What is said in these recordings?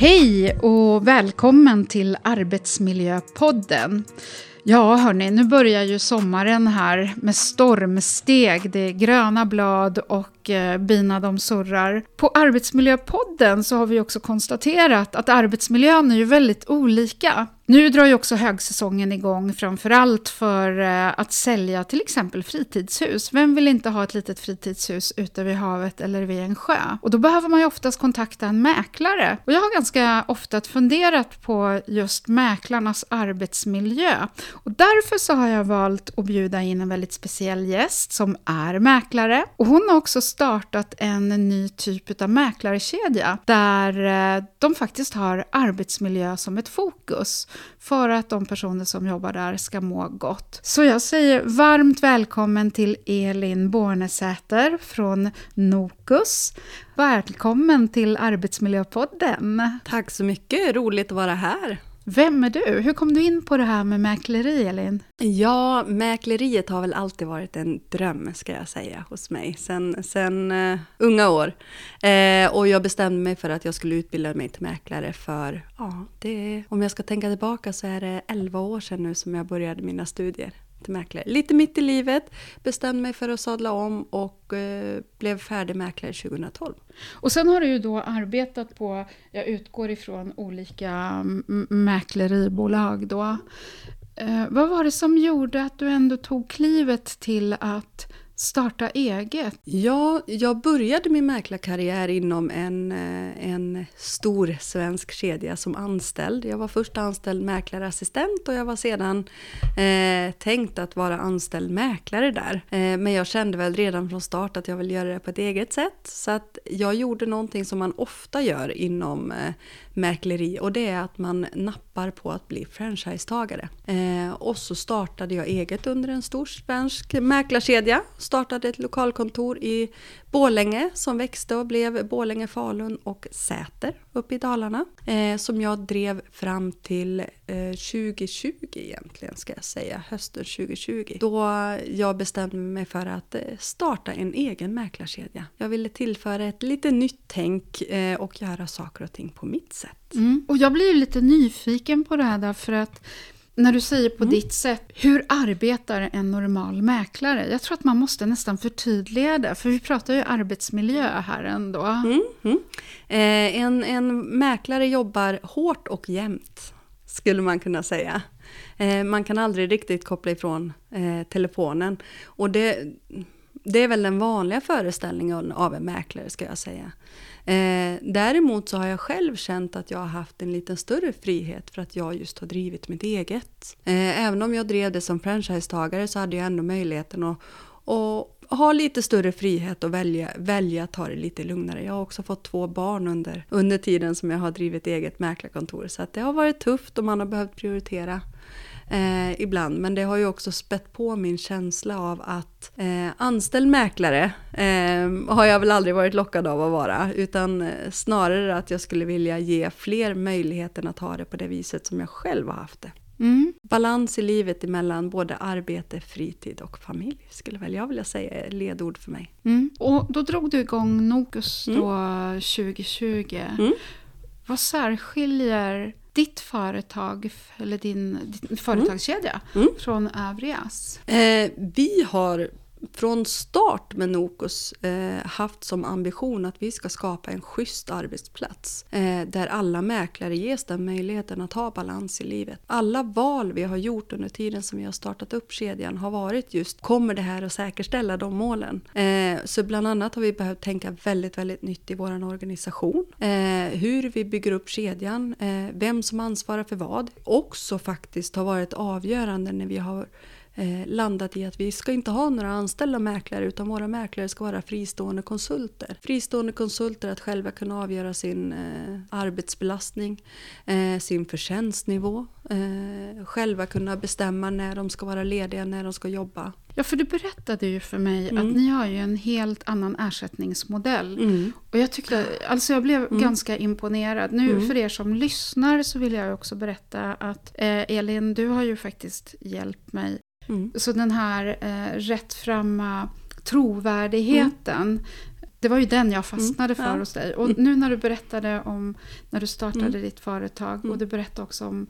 Hej och välkommen till Arbetsmiljöpodden. Ja, hörni, nu börjar ju sommaren här med stormsteg. Det är gröna blad och eh, bina de surrar. På Arbetsmiljöpodden så har vi också konstaterat att arbetsmiljön är ju väldigt olika. Nu drar ju också högsäsongen igång, framförallt för eh, att sälja till exempel fritidshus. Vem vill inte ha ett litet fritidshus ute vid havet eller vid en sjö? Och då behöver man ju oftast kontakta en mäklare. Och jag har ganska ofta funderat på just mäklarnas arbetsmiljö. Och därför så har jag valt att bjuda in en väldigt speciell gäst som är mäklare. Och hon har också startat en ny typ av mäklarkedja där eh, de faktiskt har arbetsmiljö som ett fokus för att de personer som jobbar där ska må gott. Så jag säger varmt välkommen till Elin Bornesäter från Nokus. Välkommen till Arbetsmiljöpodden. Tack så mycket, roligt att vara här. Vem är du? Hur kom du in på det här med mäkleri, Elin? Ja, mäkleriet har väl alltid varit en dröm, ska jag säga, hos mig, sen, sen uh, unga år. Uh, och jag bestämde mig för att jag skulle utbilda mig till mäklare för, ja, det, om jag ska tänka tillbaka så är det 11 år sedan nu som jag började mina studier till mäklare. Lite mitt i livet, bestämde mig för att sadla om och eh, blev färdig mäklare 2012. Och sen har du ju då arbetat på, jag utgår ifrån olika mm, mäkleribolag då. Eh, vad var det som gjorde att du ändå tog klivet till att starta eget? Ja, jag började min mäklarkarriär inom en, eh, en stor svensk kedja som anställd. Jag var först anställd mäklarassistent och jag var sedan eh, tänkt att vara anställd mäklare där. Eh, men jag kände väl redan från start att jag vill göra det på ett eget sätt. Så att jag gjorde någonting som man ofta gör inom eh, mäkleri och det är att man nappar på att bli franchisetagare. Eh, och så startade jag eget under en stor svensk mäklarkedja. Startade ett lokalkontor i Bålänge som växte och blev Bålänge, Falun och Säter uppe i Dalarna. Eh, som jag drev fram till eh, 2020 egentligen ska jag säga, hösten 2020. Då jag bestämde mig för att eh, starta en egen mäklarkedja. Jag ville tillföra ett lite nytt tänk eh, och göra saker och ting på mitt sätt. Mm. Och jag blir lite nyfiken på det här därför att när du säger på mm. ditt sätt, hur arbetar en normal mäklare? Jag tror att man måste nästan förtydliga det, för vi pratar ju arbetsmiljö här ändå. Mm, mm. Eh, en, en mäklare jobbar hårt och jämnt, skulle man kunna säga. Eh, man kan aldrig riktigt koppla ifrån eh, telefonen. Och det, det är väl den vanliga föreställningen av en mäklare, ska jag säga. Eh, däremot så har jag själv känt att jag har haft en lite större frihet för att jag just har drivit mitt eget. Eh, även om jag drev det som franchisetagare så hade jag ändå möjligheten att, att ha lite större frihet och välja, välja att ta det lite lugnare. Jag har också fått två barn under, under tiden som jag har drivit eget mäklarkontor så att det har varit tufft och man har behövt prioritera eh, ibland. Men det har ju också spett på min känsla av att eh, anställd mäklare eh, har jag väl aldrig varit lockad av att vara. Utan eh, snarare att jag skulle vilja ge fler möjligheten att ha det på det viset som jag själv har haft det. Mm. Balans i livet emellan både arbete, fritid och familj skulle väl jag vilja säga är ledord för mig. Mm. Och då drog du igång Nokus då mm. 2020. Mm. Vad särskiljer ditt företag, eller din, din företagskedja, mm. mm. från övrigas? Eh, vi har från start med Nokus eh, haft som ambition att vi ska skapa en schysst arbetsplats eh, där alla mäklare ges den möjligheten att ha balans i livet. Alla val vi har gjort under tiden som vi har startat upp kedjan har varit just kommer det här att säkerställa de målen? Eh, så bland annat har vi behövt tänka väldigt, väldigt nytt i vår organisation. Eh, hur vi bygger upp kedjan, eh, vem som ansvarar för vad. Också faktiskt har varit avgörande när vi har eh, landat i att vi ska inte ha några anställda mäklare utan våra mäklare ska vara fristående konsulter. Fristående konsulter att själva kunna avgöra sin eh, arbetsbelastning, eh, sin förtjänstnivå, eh, själva kunna bestämma när de ska vara lediga, när de ska jobba. Ja, för du berättade ju för mig mm. att ni har ju en helt annan ersättningsmodell. Mm. Och jag tyckte, alltså jag blev mm. ganska imponerad. Nu mm. för er som lyssnar så vill jag också berätta att eh, Elin, du har ju faktiskt hjälpt mig Mm. Så den här eh, rättframma trovärdigheten, mm. det var ju den jag fastnade Mm, för ja. hos dig. Och nu när du berättade om när du startade Mm. ditt företag och Mm. du berättade också om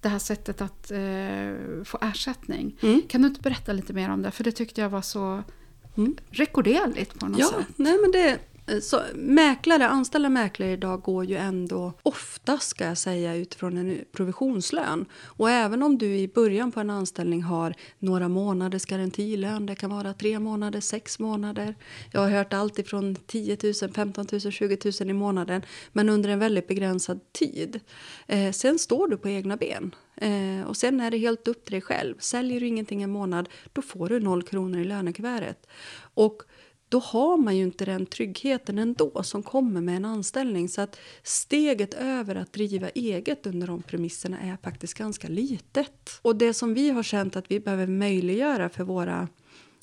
det här sättet att eh, få ersättning. Mm. Kan du inte berätta lite mer om det? För det tyckte jag var så Mm. rekorderligt på något Ja, sätt. nej men det... Så, mäklare, anställda mäklare idag går ju ändå ofta ska jag säga utifrån en provisionslön. Och även om du i början på en anställning har några månaders garantilön, det kan vara tre månader, sex månader. Jag har hört allt ifrån 10 000, 15 000, 20 000 i månaden. Men under en väldigt begränsad tid. Eh, sen står du på egna ben. Eh, och sen är det helt upp till dig själv. Säljer du ingenting en månad, då får du noll kronor i lönekuvertet. Och då har man ju inte den tryggheten ändå som kommer med en anställning. Så att steget över att driva eget under de premisserna är faktiskt ganska litet. Och det som vi har känt att vi behöver möjliggöra för våra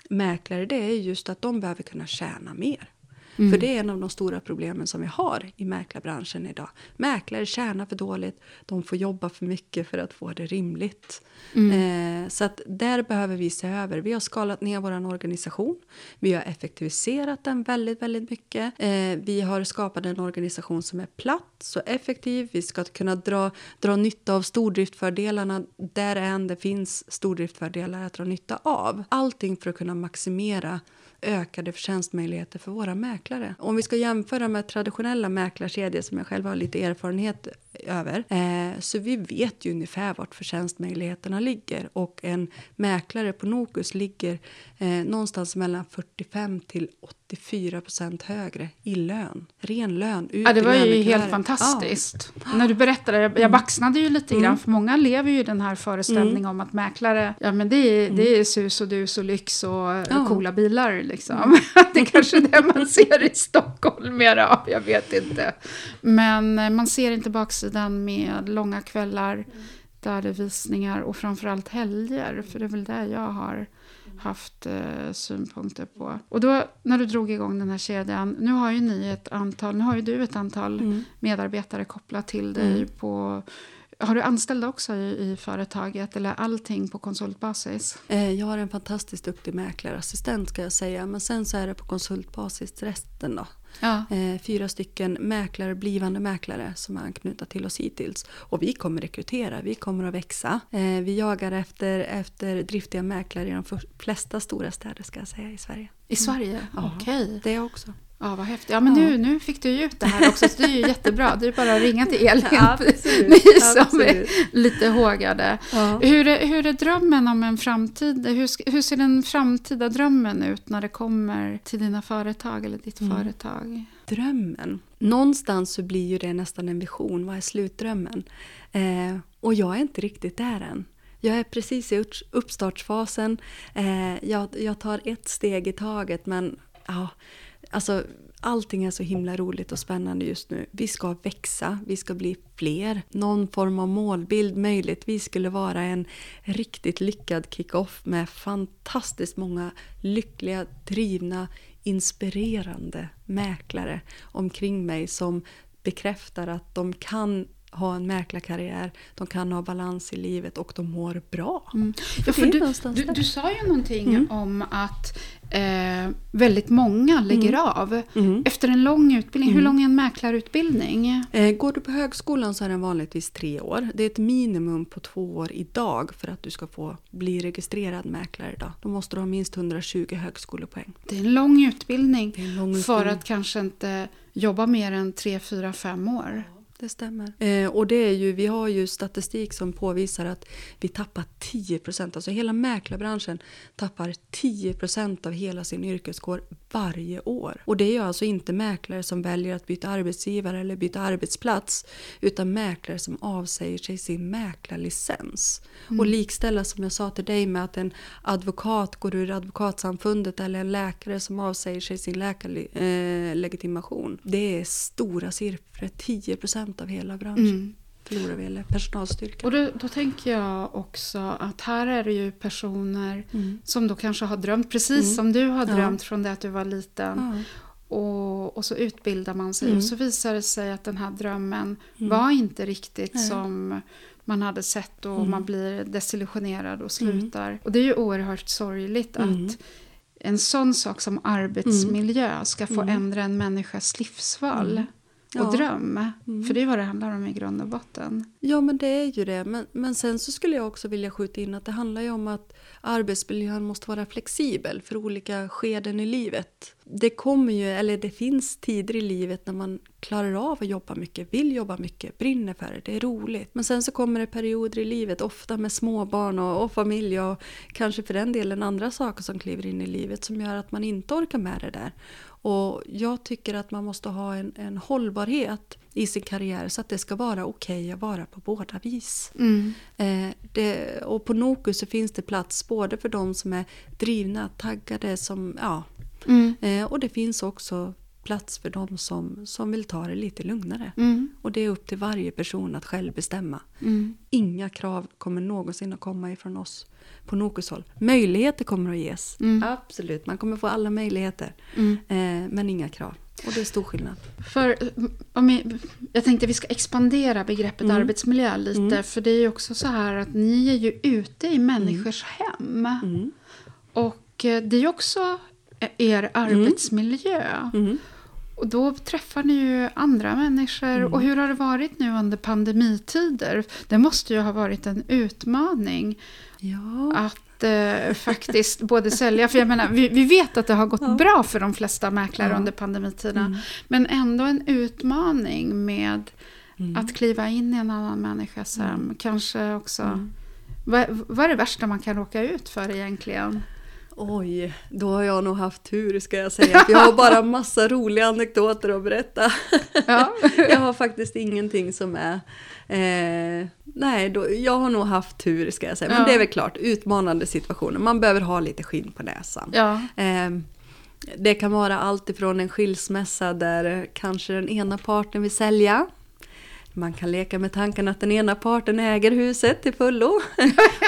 mäklare det är just att de behöver kunna tjäna mer. För det är en av de stora problemen som vi har i mäklarbranschen idag. Mäklare tjänar för dåligt, de får jobba för mycket för att få det rimligt. Eh, så att där behöver vi se över. Vi har skalat ner vår organisation. Vi har effektiviserat den väldigt, väldigt mycket. Eh, vi har skapat en organisation som är platt, så effektiv. Vi ska kunna dra, dra nytta av stordriftfördelarna där än det finns stordriftfördelar att dra nytta av. Allting för att kunna maximera ökade förtjänstmöjligheter för våra mäklare. Om vi ska jämföra med traditionella mäklarkedjor som jag själv har lite erfarenhet över eh, så vi vet ju ungefär vart förtjänstmöjligheterna ligger och en mäklare på Nokus ligger eh, någonstans mellan 45 till 84 procent högre i lön. Ren lön. Ut Ja, det var ju helt fantastiskt. När du berättade, jag, jag baxnade ju lite grann, för många lever ju i den här föreställningen om att mäklare, ja men det är, det är sus och dus och lyx och Ja. coola bilar liksom. det är kanske det man ser i Stockholm mer av, jag vet inte. Men eh, man ser inte baksidan med långa kvällar, där det är visningar och framförallt helger, för det är väl det jag har haft eh, synpunkter på. Och då när du drog igång den här kedjan, nu har ju ni ett antal, nu har ju du ett antal Mm. medarbetare kopplat till dig Mm. på har du anställda också i, i företaget eller allting på konsultbasis? Eh, Jag har en fantastiskt duktig mäklarassistent ska jag säga. Men sen så är det på konsultbasis resten då. Ja. Eh, fyra stycken mäklare, blivande mäklare som är anknutna till oss hittills. Och vi kommer rekrytera, vi kommer att växa. Eh, vi jagar efter, efter driftiga mäklare i de flesta stora städer ska jag säga i Sverige. I Sverige? Ja. Okej. Det också. Ja, vad häftigt. Ja, men Ja. Nu, nu fick du ju ut det här också, så det är ju jättebra. Det är bara att ringa till Elin, Absolut. ni som Absolut. är lite hågade. Ja. Hur, är, hur är drömmen om en framtid? Hur, hur ser den framtida drömmen ut när det kommer till dina företag eller ditt Mm. företag? Drömmen. Någonstans så blir ju det nästan en vision. Vad är slutdrömmen? Eh, och jag är inte riktigt där än. Jag är precis i upp- uppstartsfasen. Eh, jag, jag tar ett steg i taget men ja, alltså allting är så himla roligt och spännande just nu. Vi ska växa, vi ska bli fler. Någon form av målbild möjligtvis skulle vara en riktigt lyckad kick-off med fantastiskt många lyckliga, drivna, inspirerande mäklare omkring mig som bekräftar att de kan ha en mäklarkarriär, de kan ha balans i livet och de mår bra. Mm. För Ja, för du, du, du sa ju någonting Mm. om att eh, väldigt många lägger av Mm. efter en lång utbildning. Hur Mm. lång är en mäklarutbildning? Eh, Går du på högskolan så är den vanligtvis tre år. Det är ett minimum på två år idag för att du ska få bli registrerad mäklare idag. Då måste du ha minst 120 högskolepoäng. Det är en lång utbildning en lång för utbildning. att kanske inte jobba mer än tre, fyra, fem år. Det stämmer. Eh, och det är ju, vi har ju statistik som påvisar att vi tappar 10%, alltså hela mäklarbranschen tappar 10% av hela sin yrkeskår varje år. Och det är ju alltså inte mäklare som väljer att byta arbetsgivare eller byta arbetsplats, utan mäklare som avsäger sig sin mäklarlicens. Och likställa som jag sa till dig med att en advokat går ur advokatsamfundet eller en läkare som avsäger sig sin läkarlegitimation. Det är stora siffror, 10% av hela branschen Mm. förlorar vi, eller personalstyrka. Och då, då tänker jag också att här är det ju personer Mm. som då kanske har drömt precis Mm. som du har Ja. drömt från det att du var liten. Ja. Och, och så utbildar man sig Mm. och så visar det sig att den här drömmen Mm. var inte riktigt Nej. som man hade sett och Mm. man blir desillusionerad och slutar. Och det är ju oerhört sorgligt Mm. att en sån sak som arbetsmiljö ska få ändra en människas livsval och Ja. dröm. För det är vad det handlar om i grund och botten. Ja, men det är ju det. Men, men sen så skulle jag också vilja skjuta in att det handlar ju om att arbetsmiljön måste vara flexibel för olika skeden i livet. Det kommer ju, eller det finns tider i livet när man klarar av att jobba mycket, vill jobba mycket, brinner för det, det är roligt. Men sen så kommer det perioder i livet, ofta med småbarn och, och familj och kanske för den delen andra saker som kliver in i livet som gör att man inte orkar med det där. Och jag tycker att man måste ha en, en hållbarhet i sin karriär så att det ska vara okej att vara på båda vis. Eh, det, och på Noku så finns det plats både för de som är drivna, taggade, som, ja. Eh, och det finns också plats för de som, som vill ta det lite lugnare. Och det är upp till varje person att själv bestämma. Inga krav kommer någonsin att komma ifrån oss på Nokus håll. Möjligheter kommer att ges. Absolut, man kommer få alla möjligheter. Eh, men inga krav. Och det är stor skillnad. För om vi, jag tänkte vi ska expandera begreppet Mm. arbetsmiljö lite. För det är ju också så här att ni är ju ute i människors hem. Mm. Och eh, det är ju också er arbetsmiljö. Mm. Och då träffar ni ju andra människor. Mm. Och hur har det varit nu under pandemitider? Det måste ju ha varit en utmaning Ja. att eh, faktiskt både sälja, för jag menar, vi, vi vet att det har gått bra för de flesta mäklare Ja. under pandemitiden, men ändå en utmaning med Mm. att kliva in i en annan människas hem. Kanske också, Mm. vad, vad är det värsta man kan råka ut för egentligen? Oj, då har jag nog haft tur ska jag säga. Jag har bara massa roliga anekdoter att berätta. Ja. Jag har faktiskt ingenting som är... Eh, nej, då, jag har nog haft tur ska jag säga. Men Ja. det är väl klart, utmanande situationer. Man behöver ha lite skinn på näsan. Ja. Eh, det kan vara allt ifrån en skilsmässa där kanske den ena parten vill sälja. Man kan leka med tanken att den ena parten äger huset till fullo.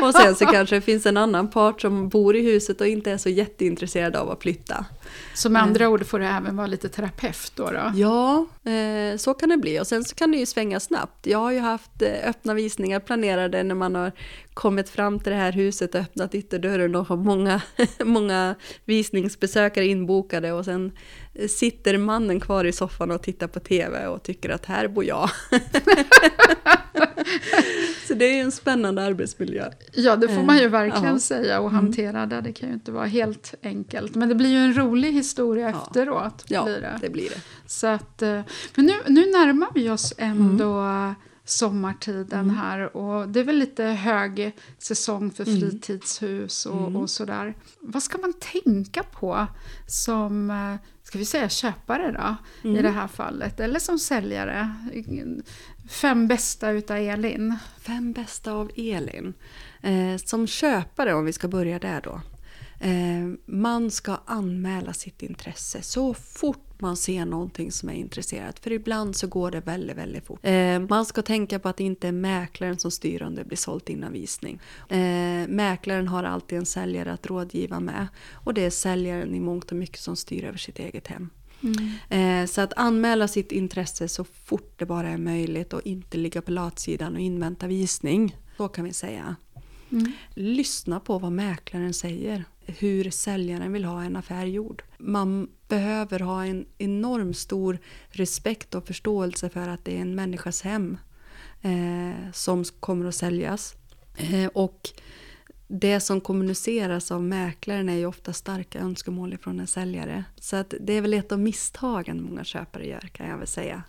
och sen så kanske det finns en annan part som bor i huset och inte är så jätteintresserad av att flytta. Så med andra ord får det även vara lite terapeut då? då. Ja, eh, så kan det bli. Och sen så kan det ju svänga snabbt. Jag har ju haft eh, öppna visningar planerade när man har kommit fram till det här huset och öppnat ytterdörren och har många, många visningsbesökare inbokade och sen eh, sitter mannen kvar i soffan och tittar på TV och tycker att här bor jag. så det är en spännande arbetsmiljö. Ja, det får man ju Eh, verkligen ja. Mm. säga och hantera det. Det kan ju inte vara helt enkelt. Men det blir ju en rolig historia Ja. efteråt. Ja, Blir det. det blir det. Så att, eh, men nu, nu närmar vi oss ändå Mm. Sommartiden här och det är väl lite hög säsong för Mm. fritidshus och, och sådär. Vad ska man tänka på som, eh, ska vi säga köpare då, Mm. i det här fallet, eller som säljare? Fem bästa utav Elin. Fem bästa av Elin. Eh, som köpare, om vi ska börja där då. Eh, man ska anmäla sitt intresse så fort man ser någonting som är intresserat. För ibland så går det väldigt, väldigt fort. Eh, man ska tänka på att det inte är mäklaren som styr om det blir sålt innan visning. Eh, mäklaren har alltid en säljare att rådgiva med. Och det är säljaren i mångt och mycket som styr över sitt eget hem. Eh, så att anmäla sitt intresse så fort det bara är möjligt och inte ligga på latsidan och invänta visning. Så kan vi säga. Mm. Lyssna på vad mäklaren säger. Hur säljaren vill ha en affär gjord. Man behöver ha en enorm stor respekt och förståelse för att det är en människas hem eh, som kommer att säljas. Eh, och det som kommuniceras av mäklaren är ju ofta starka önskemål från en säljare. Så att det är väl ett av misstagen många köpare gör kan jag väl säga.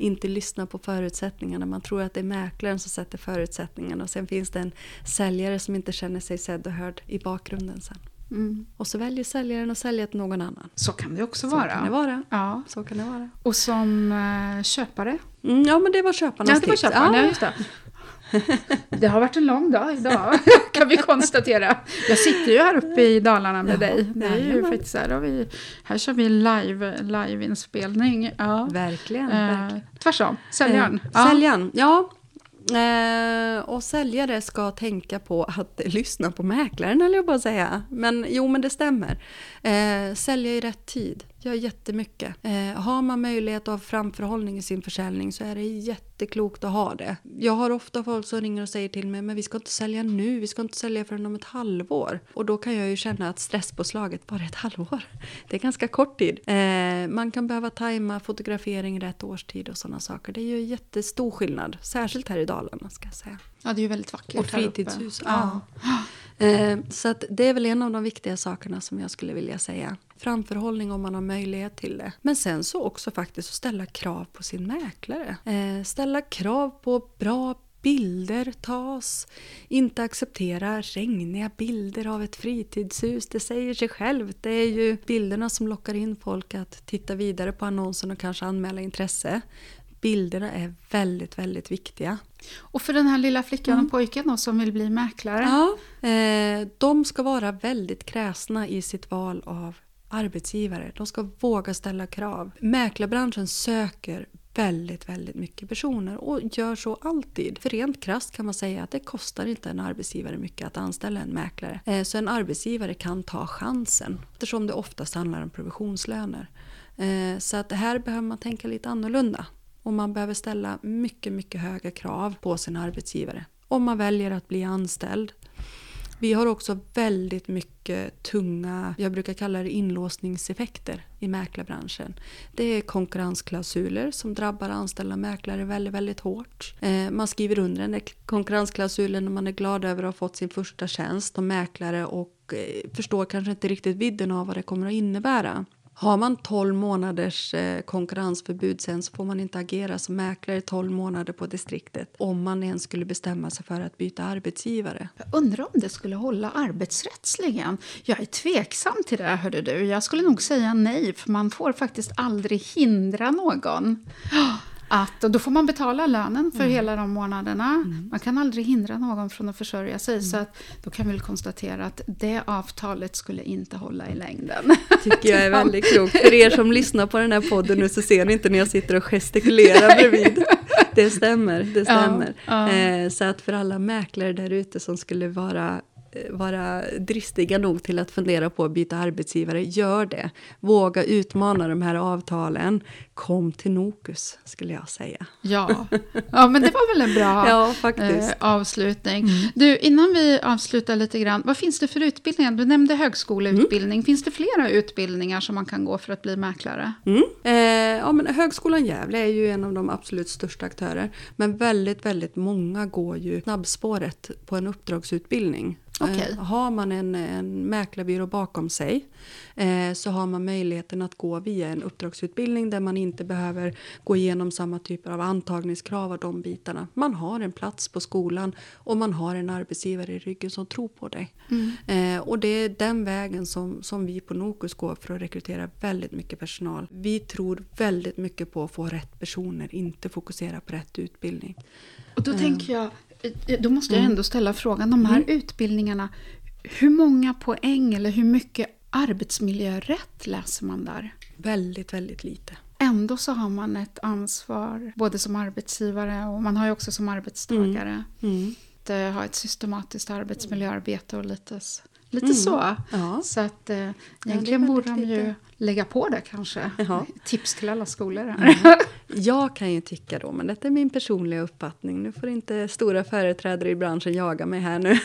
Inte lyssna på förutsättningarna. Man tror att det är mäklaren som sätter förutsättningarna och sen finns det en säljare som inte känner sig sedd och hörd i bakgrunden sen. Mm. Och så väljer säljaren att sälja till någon annan. Så kan det också Så vara. kan det vara. Ja. Så kan det vara. Och som eh, köpare? Mm, ja men det var köparnas Ja, det var tips. köparen. Ja. Ja. Det. Har varit en lång dag idag, kan vi konstatera. Jag sitter ju här uppe i Dalarna med Ja, dig. Det är ju faktiskt här, har vi, här kör vi live, liveinspelning. Ja. Verkligen. Eh, verkligen. tvärtom, säljaren. Eh, Säljaren, ja. Eh, och säljare ska tänka på att lyssna på mäklaren, eller jag bara säga. Men jo, men det stämmer. Eh, sälja i rätt tid gör jättemycket. Eh, har man möjlighet att ha framförhållning i sin försäljning så är det jätteklokt att ha det. Jag har ofta folk som ringer och säger till mig men vi ska inte sälja nu, vi ska inte sälja förrän om ett halvår. Och då kan jag ju känna att stresspåslaget bara är ett halvår. Det är ganska kort tid. Eh, man kan behöva tajma fotografering rätt årstid och sådana saker. Det gör jättestor skillnad, särskilt här i Dalarna ska jag säga. Ja, det är ju väldigt vackert Och fritidshus. Ja. Eh, så att det är väl en av de viktiga sakerna som jag skulle vilja säga. Framförhållning om man har möjlighet till det. Men sen så också faktiskt att ställa krav på sin mäklare. Eh, ställa krav på bra bilder tas. Inte acceptera regniga bilder av ett fritidshus. Det säger sig självt. Det är ju bilderna som lockar in folk att titta vidare på annonsen och kanske anmäla intresse. Bilderna är väldigt, väldigt viktiga. Och för den här lilla flickan och mm. pojken då, som vill bli mäklare? Ja, eh, de ska vara väldigt kräsna i sitt val av arbetsgivare. De ska våga ställa krav. Mäklarbranschen söker väldigt, väldigt mycket personer och gör så alltid. För rent krasst kan man säga att det kostar inte en arbetsgivare mycket att anställa en mäklare. Eh, så en arbetsgivare kan ta chansen eftersom det oftast handlar om provisionslöner. Eh, så att här behöver man tänka lite annorlunda och man behöver ställa mycket, mycket höga krav på sin arbetsgivare. Om man väljer att bli anställd. Vi har också väldigt mycket tunga, jag brukar kalla det inlåsningseffekter i mäklarbranschen. Det är konkurrensklausuler som drabbar anställda mäklare väldigt, väldigt hårt. Eh, man skriver under den konkurrensklausulen när man är glad över att ha fått sin första tjänst som mäklare och eh, förstår kanske inte riktigt vidden av vad det kommer att innebära. Har man 12 månaders eh, konkurrensförbud sen så får man inte agera som mäklare 12 månader på distriktet om man ens skulle bestämma sig för att byta arbetsgivare. Jag undrar om det skulle hålla arbetsrättsligen. Jag är tveksam till det, hörde du. Jag skulle nog säga nej, för man får faktiskt aldrig hindra någon. Att, och då får man betala lönen för mm. hela de månaderna. Mm. Man kan aldrig hindra någon från att försörja sig. Mm. Så att, då kan vi väl konstatera att det avtalet skulle inte hålla i längden. tycker jag är väldigt klokt. För er som lyssnar på den här podden nu så ser ni inte när jag sitter och gestikulerar bredvid. Det stämmer, det stämmer. Ja, ja. Eh, så att för alla mäklare där ute som skulle vara vara dristiga nog till att fundera på att byta arbetsgivare, gör det. Våga utmana de här avtalen. Kom till Nokus, skulle jag säga. Ja, ja men det var väl en bra ja, eh, avslutning. Mm. Du, innan vi avslutar lite grann, vad finns det för utbildningar? Du nämnde högskoleutbildning. Mm. Finns det flera utbildningar som man kan gå för att bli mäklare? Mm. Eh, ja, men Högskolan Gävle är ju en av de absolut största aktörer. Men väldigt, väldigt många går ju snabbspåret på en uppdragsutbildning. Okay. Eh, har man en, en mäklarbyrå bakom sig eh, så har man möjligheten att gå via en uppdragsutbildning där man inte behöver gå igenom samma typer av antagningskrav och de bitarna. Man har en plats på skolan och man har en arbetsgivare i ryggen som tror på dig. Mm. Eh, och det är den vägen som, som vi på Nokus går för att rekrytera väldigt mycket personal. Vi tror väldigt mycket på att få rätt personer, inte fokusera på rätt utbildning. Och då tänker jag, Eh, då måste jag mm. ändå ställa frågan, de här mm. utbildningarna, hur många poäng eller hur mycket arbetsmiljörätt läser man där? Väldigt, väldigt lite. Ändå så har man ett ansvar, både som arbetsgivare och man har ju också som arbetstagare. Mm. Mm. Att ha ett systematiskt arbetsmiljöarbete och lite, lite mm. så. Ja. Så att eh, egentligen ja, borde de ju lägga på det kanske. Jaha. Tips till alla skolor. Mm. Jag kan ju tycka då, men detta är min personliga uppfattning. Nu får inte stora företrädare i branschen jaga mig här nu.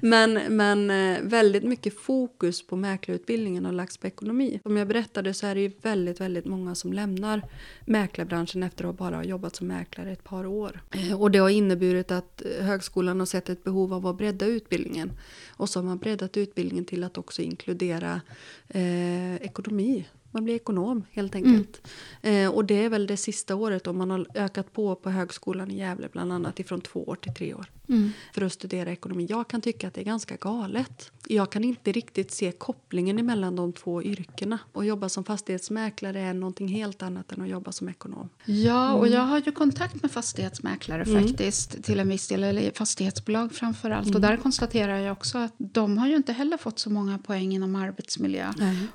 men, men eh, väldigt mycket fokus på mäklarutbildningen har lagts på ekonomi. Som jag berättade så är det ju väldigt, väldigt många som lämnar mäklarbranschen efter att bara ha jobbat som mäklare ett par år. Eh, och det har inneburit att högskolan har sett ett behov av att bredda utbildningen. Och så har man breddat utbildningen till att också inkludera eh, ekonomi man blir ekonom helt enkelt. Mm. Eh, och det är väl det sista året om man har ökat på på högskolan i Gävle bland annat ifrån två år till tre år. Mm. För att studera ekonomi. Jag kan tycka att det är ganska galet. Jag kan inte riktigt se kopplingen mellan de två yrkena. Att jobba som fastighetsmäklare är någonting helt annat än att jobba som ekonom. Ja, och mm. jag har ju kontakt med fastighetsmäklare mm. faktiskt till en viss del, eller fastighetsbolag framför allt. Och mm. där konstaterar jag också att de har ju inte heller fått så många poäng inom arbetsmiljö.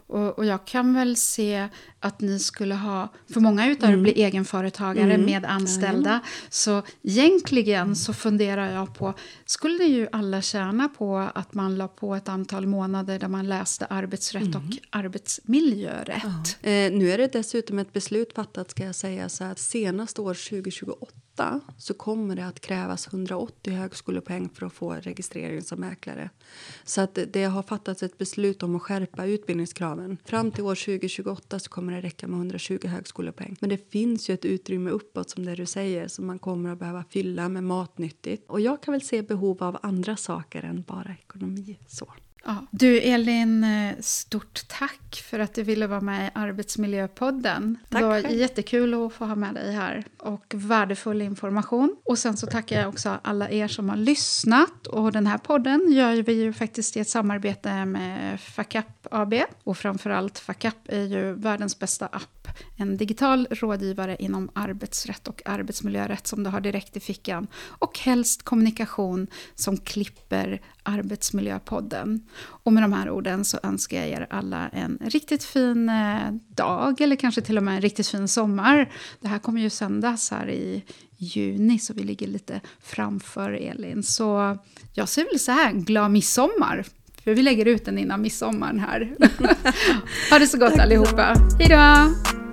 Och, och jag kan väl se att ni skulle ha, för många utav er Mm. blir egenföretagare med anställda. Så egentligen så funderar jag på, skulle ju alla tjäna på att man la på ett antal månader där man läste arbetsrätt och arbetsmiljörätt? Eh, nu är det dessutom ett beslut fattat ska jag säga så att senast år 2028 så kommer det att krävas 180 högskolepoäng för att få registrering som mäklare. Så att det- det har fattats ett beslut om att skärpa utbildningskraven. Fram till år 2028 så kommer det räcka med 120 högskolepoäng. Men det finns ju ett utrymme uppåt som det du säger som man kommer att behöva fylla med matnyttigt. Och jag kan väl se behov av andra saker än bara ekonomi. Så. Ja. Du Elin, eh, stort tack för att du ville vara med i Arbetsmiljöpodden. Tack det var själv. jättekul att få ha med dig här och värdefull information. Och sen så tackar jag också alla er som har lyssnat. Och den här podden gör vi ju faktiskt i ett samarbete med Facap AB. Och framförallt Facap är ju världens bästa app. En digital rådgivare inom arbetsrätt och arbetsmiljörätt som du har direkt i fickan. Och helst kommunikation som klipper Arbetsmiljöpodden. Och med de här orden så önskar jag er alla en riktigt fin eh, dag eller kanske till och med en riktigt fin sommar. Det här kommer ju sändas här i juni så vi ligger lite framför Elin. Så jag säger väl så här, glad midsommar! För vi lägger ut den innan midsommar här. ha det så gott allihopa. Hej då!